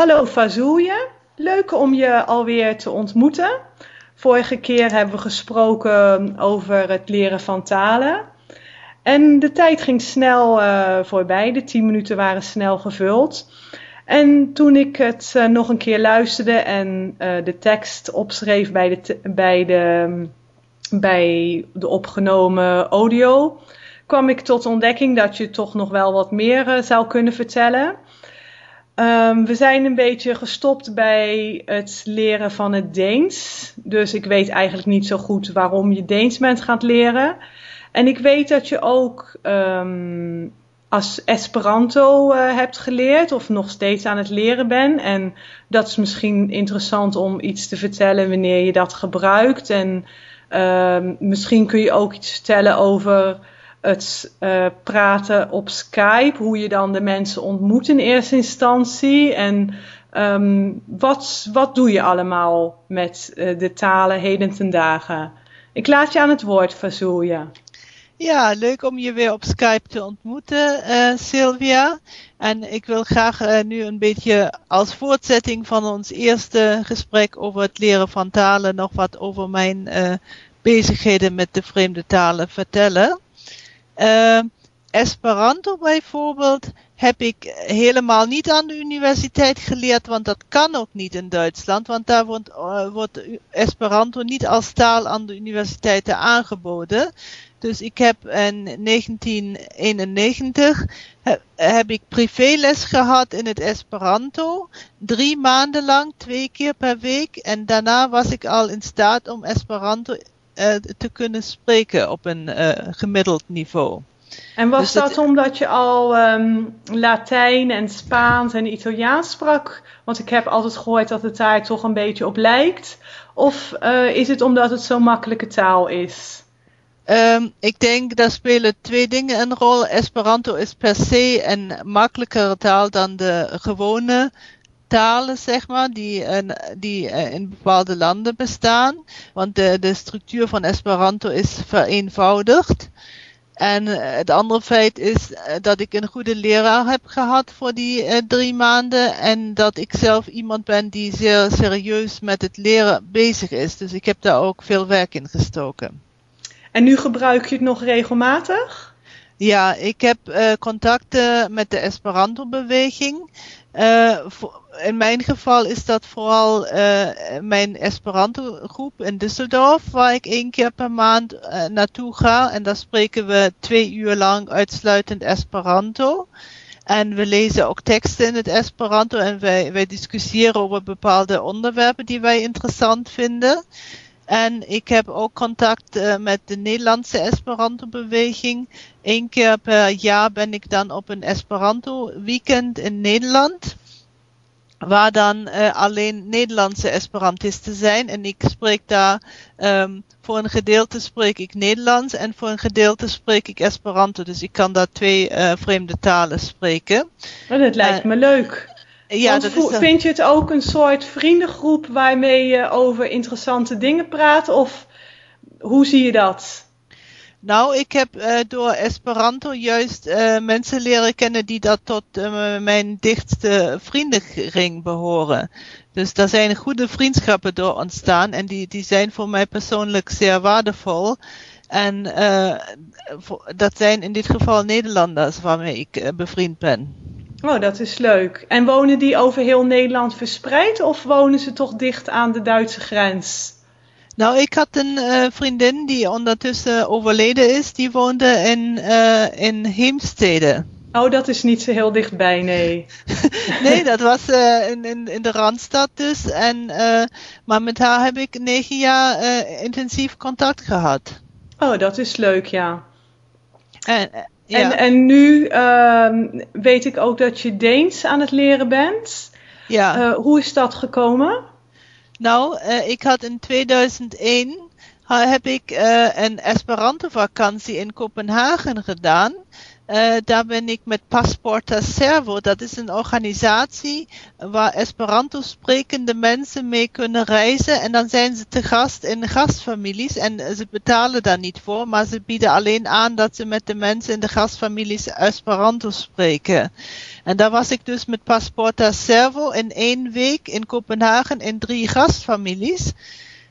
Hallo Fazouje, leuk om je alweer te ontmoeten. Vorige keer hebben we gesproken over het leren van talen. En de tijd ging snel uh, voorbij, de 10 minuten waren snel gevuld. En toen ik het uh, nog een keer luisterde en uh, de tekst opschreef bij de, bij, de, bij de opgenomen audio, kwam ik tot ontdekking dat je toch nog wel wat meer zou kunnen vertellen. Um, we zijn een beetje gestopt bij het leren van het Deens. Dus ik weet eigenlijk niet zo goed waarom je Deens bent gaan leren. En ik weet dat je ook um, als Esperanto uh, hebt geleerd of nog steeds aan het leren bent. En dat is misschien interessant om iets te vertellen wanneer je dat gebruikt. En uh, misschien kun je ook iets vertellen over het uh, praten op Skype, hoe je dan de mensen ontmoet in eerste instantie. En um, wat, wat doe je allemaal met uh, de talen heden ten dagen? Ik laat je aan het woord, Fazouja. Ja, leuk om je weer op Skype te ontmoeten, uh, Sylvia. En ik wil graag nu een beetje als voortzetting van ons eerste gesprek over het leren van talen nog wat over mijn bezigheden met de vreemde talen vertellen. Uh, Esperanto bijvoorbeeld heb ik helemaal niet aan de universiteit geleerd, want dat kan ook niet in Duitsland, want daar wordt, wordt Esperanto niet als taal aan de universiteiten aangeboden. Dus ik heb in 1991 heb, ik privéles gehad in het Esperanto, drie maanden lang, twee keer per week, en daarna was ik al in staat om Esperanto te kunnen spreken op een uh, gemiddeld niveau. En was dus dat het, omdat je al um, Latijn en Spaans en Italiaans sprak? Want ik heb altijd gehoord dat het daar toch een beetje op lijkt. Of uh, is het omdat het zo'n makkelijke taal is? Um, ik denk daar spelen twee dingen een rol. Esperanto is per se een makkelijkere taal dan de gewone talen, zeg maar, die, die uh, in bepaalde landen bestaan. Want de, de structuur van Esperanto is vereenvoudigd. En uh, het andere feit is dat ik een goede leraar heb gehad voor die drie maanden. En dat ik zelf iemand ben die zeer serieus met het leren bezig is. Dus ik heb daar ook veel werk in gestoken. En nu gebruik je het nog regelmatig? Ja, ik heb contacten met de Esperanto-beweging. Uh, in mijn geval is dat vooral uh, mijn Esperanto groep in Düsseldorf, waar ik één keer per maand uh, naartoe ga. En daar spreken we twee uur lang uitsluitend Esperanto. En we lezen ook teksten in het Esperanto en wij, wij discussiëren over bepaalde onderwerpen die wij interessant vinden. En ik heb ook contact uh, met de Nederlandse Esperanto-beweging. Eén keer per jaar ben ik dan op een Esperanto-weekend in Nederland. Waar dan uh, alleen Nederlandse Esperantisten zijn. En ik spreek daar, um, voor een gedeelte spreek ik Nederlands en voor een gedeelte spreek ik Esperanto. Dus ik kan daar twee uh, vreemde talen spreken. Oh, dat lijkt me leuk. Ja, dat is vind je het ook een soort vriendengroep waarmee je over interessante dingen praat? Of hoe zie je dat? Nou, ik heb uh, door Esperanto juist uh, mensen leren kennen die dat tot uh, mijn dichtste vriendenring behoren. Dus daar zijn goede vriendschappen door ontstaan en die, die zijn voor mij persoonlijk zeer waardevol. En dat zijn in dit geval Nederlanders waarmee ik bevriend ben. Oh, dat is leuk. En wonen die over heel Nederland verspreid of wonen ze toch dicht aan de Duitse grens? Nou, ik had een uh, vriendin die ondertussen overleden is. Die woonde in, uh, in Heemstede. Oh, dat is niet zo heel dichtbij, nee. nee, dat was uh, in, in, in de Randstad dus. En, maar met haar heb ik negen jaar intensief contact gehad. Oh, dat is leuk, ja. En, ja. En, en nu uh, weet ik ook dat je Deens aan het leren bent. Ja. Uh, hoe is dat gekomen? Nou, uh, ik had in 2001 heb ik uh, een Esperanto vakantie in Kopenhagen gedaan. Uh, daar ben ik met Passporta Servo. Dat is een organisatie waar Esperanto sprekende mensen mee kunnen reizen. En dan zijn ze te gast in gastfamilies. En ze betalen daar niet voor, maar ze bieden alleen aan dat ze met de mensen in de gastfamilies Esperanto spreken. En daar was ik dus met Passporta Servo in één week in Kopenhagen in drie gastfamilies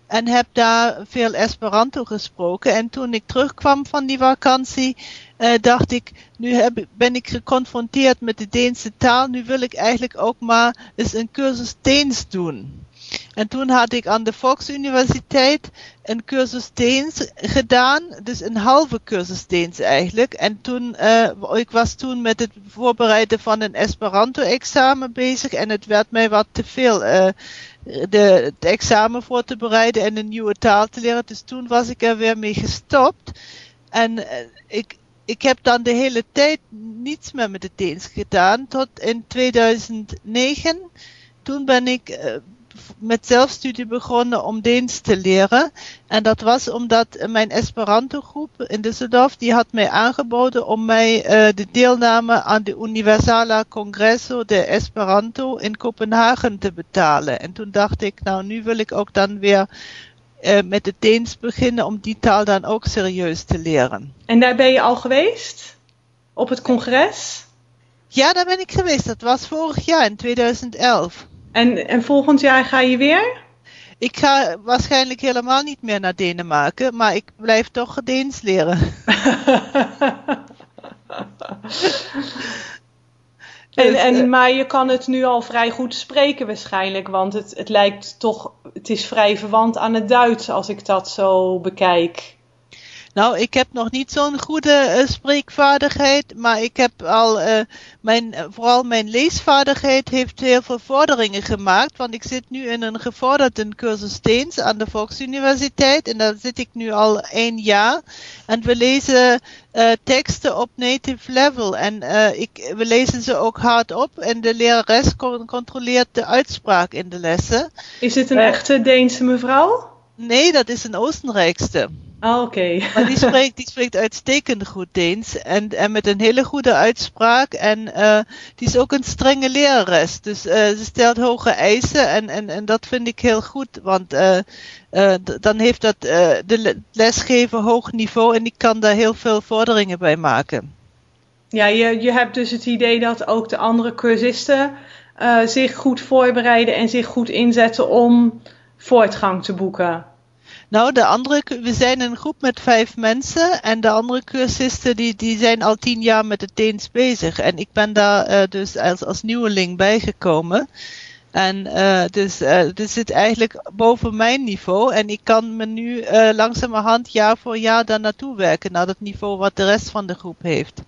en heb daar veel Esperanto gesproken. En toen ik terugkwam van die vakantie, uh, dacht ik, nu heb, ben ik geconfronteerd met de Deense taal, nu wil ik eigenlijk ook maar eens een cursus Deens doen. En toen had ik aan de Volksuniversiteit een cursus Deens gedaan, dus een halve cursus Deens eigenlijk. En toen, uh, ik was toen met het voorbereiden van een Esperanto-examen bezig en het werd mij wat te veel. Uh, de, het examen voor te bereiden en een nieuwe taal te leren. Dus toen was ik er weer mee gestopt. En uh, ik, ik heb dan de hele tijd niets meer met het Deens gedaan, tot in 2009. Toen ben ik met zelfstudie begonnen om Deens te leren. En dat was omdat mijn Esperanto groep in Düsseldorf, die had mij aangeboden om mij uh, de deelname aan de Universala Congresso de Esperanto in Kopenhagen te betalen. En toen dacht ik, nou nu wil ik ook dan weer uh, met het Deens beginnen om die taal dan ook serieus te leren. En daar ben je al geweest? Op het congres? Ja, daar ben ik geweest. Dat was vorig jaar in 2011. En, en volgend jaar ga je weer? Ik ga waarschijnlijk helemaal niet meer naar Denemarken, maar ik blijf toch Deens leren. en, en, maar je kan het nu al vrij goed spreken waarschijnlijk, want het, het lijkt toch, het is vrij verwant aan het Duits als ik dat zo bekijk. Nou, ik heb nog niet zo'n goede uh, spreekvaardigheid, maar ik heb al, uh, mijn, vooral mijn leesvaardigheid heeft heel veel vorderingen gemaakt, want ik zit nu in een gevorderde cursus Deens aan de Volksuniversiteit en daar zit ik nu al één jaar. En we lezen uh, teksten op native level en ik, we lezen ze ook hardop en de lerares controleert de uitspraak in de lessen. Is het een echte Deense mevrouw? Nee, dat is een Oostenrijkste. Ah, oké. Okay. maar die spreekt, die spreekt uitstekend goed Deens. En, en met een hele goede uitspraak. En uh, die is ook een strenge lerares. Dus uh, ze stelt hoge eisen. En, en, en dat vind ik heel goed. Want uh, dan heeft dat de lesgeven hoog niveau. En die kan daar heel veel vorderingen bij maken. Ja, je, je hebt dus het idee dat ook de andere cursisten zich goed voorbereiden. En zich goed inzetten om voortgang te boeken. Nou, de andere, we zijn een groep met vijf mensen en de andere cursisten die, die zijn al tien jaar met het Deens bezig. En ik ben daar uh, dus als, als nieuweling bijgekomen. En uh, dus uh, dit zit eigenlijk boven mijn niveau. En ik kan me nu langzamerhand jaar voor jaar daar naartoe werken, naar het niveau wat de rest van de groep heeft.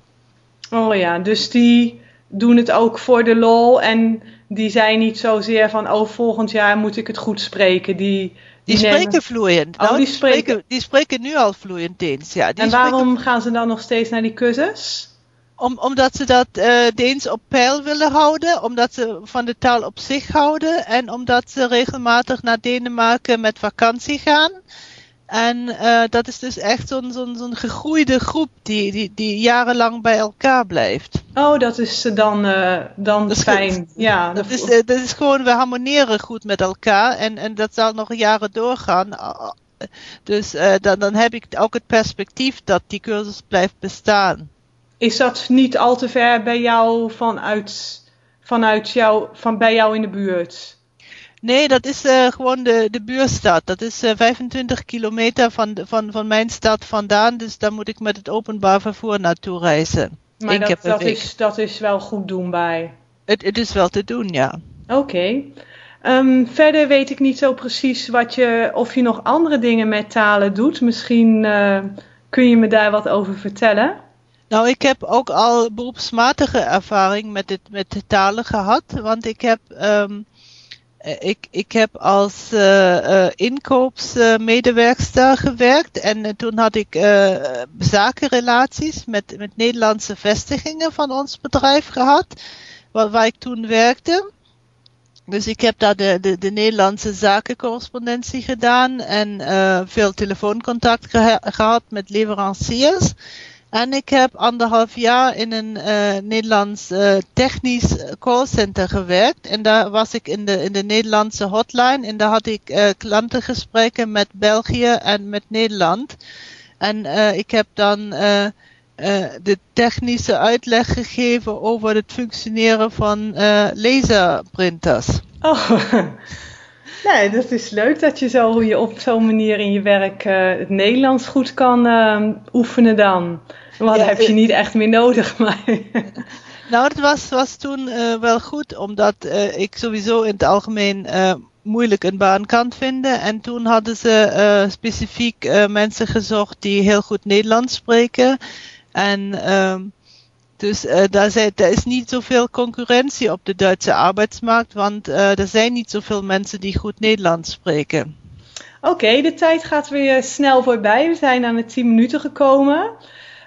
Oh ja, dus die doen het ook voor de lol en die zijn niet zozeer van, oh volgend jaar moet ik het goed spreken. Die, die, die spreken vloeiend. Oh, nou, die, spreken, die spreken nu al vloeiend Deens. Ja, en waarom gaan ze dan nog steeds naar die cursus? Om, omdat ze dat uh, Deens op peil willen houden, omdat ze van de taal op zich houden en omdat ze regelmatig naar Denemarken met vakantie gaan. En uh, dat is dus echt zo'n zo'n zo'n gegroeide groep die, die, die jarenlang bij elkaar blijft. Oh, dat is dan, uh, dan dat fijn. Goed. Ja, dat, is, uh, dat is gewoon, we harmoneren goed met elkaar en, en dat zal nog jaren doorgaan. Dus dan, dan heb ik ook het perspectief dat die cursus blijft bestaan. Is dat niet al te ver bij jou vanuit, vanuit jou, van bij jou in de buurt? Nee, dat is uh, gewoon de, de buurstad. Dat is uh, eh, 25 kilometer van, van, van mijn stad vandaan. Dus daar moet ik met het openbaar vervoer naartoe reizen. Maar dat, dat, is, dat is wel goed doenbaar. Het, het is wel te doen, ja. Oké. Okay. Um, verder weet ik niet zo precies wat je, of je nog andere dingen met talen doet. Misschien uh, kun je me daar wat over vertellen. Nou, ik heb ook al beroepsmatige ervaring met, het, met de talen gehad. Want ik heb um, eh, ik, ik heb als uh, uh, inkoopsmedewerkster gewerkt en toen had ik zakenrelaties met, met Nederlandse vestigingen van ons bedrijf gehad, waar, waar ik toen werkte. Dus ik heb daar de, de, de Nederlandse zakencorrespondentie gedaan en veel telefooncontact geha gehad met leveranciers. En ik heb anderhalf jaar in een uh, Nederlands uh, technisch callcenter gewerkt. En daar was ik in de, in de Nederlandse hotline. En daar had ik uh, klantengesprekken met België en met Nederland. En ik heb dan de technische uitleg gegeven over het functioneren van laserprinters. Oh, nee, dat is leuk dat je zo je op zo'n manier in je werk het Nederlands goed kan oefenen dan. Want ja, heb je niet echt meer nodig. Maar nou, het was, was toen uh, wel goed, omdat uh, ik sowieso in het algemeen moeilijk een baan kan vinden. En toen hadden ze specifiek mensen gezocht die heel goed Nederlands spreken. En ehm, dus daar, zei, daar is niet zoveel concurrentie op de Duitse arbeidsmarkt, want er zijn niet zoveel mensen die goed Nederlands spreken. Oké, de tijd gaat weer snel voorbij. We zijn aan de 10 minuten gekomen.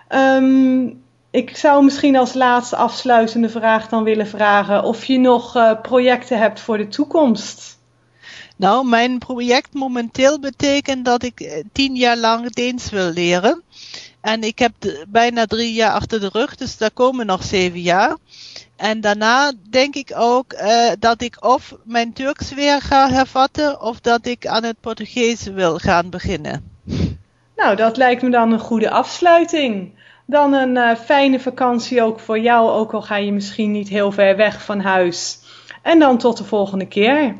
Um, ik zou misschien als laatste afsluitende vraag dan willen vragen of je nog uh, projecten hebt voor de toekomst. Nou, mijn project momenteel betekent dat ik eh, tien jaar lang Deens wil leren. En ik heb de, bijna drie jaar achter de rug, dus daar komen nog zeven jaar. En daarna denk ik ook uh, dat ik of mijn Turks weer ga hervatten of dat ik aan het Portugees wil gaan beginnen. Nou, dat lijkt me dan een goede afsluiting. Dan een uh, fijne vakantie ook voor jou, ook al ga je misschien niet heel ver weg van huis. En dan tot de volgende keer.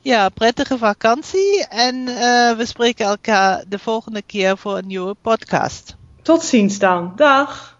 Ja, prettige vakantie en uh, we spreken elkaar de volgende keer voor een nieuwe podcast. Tot ziens dan. Dag.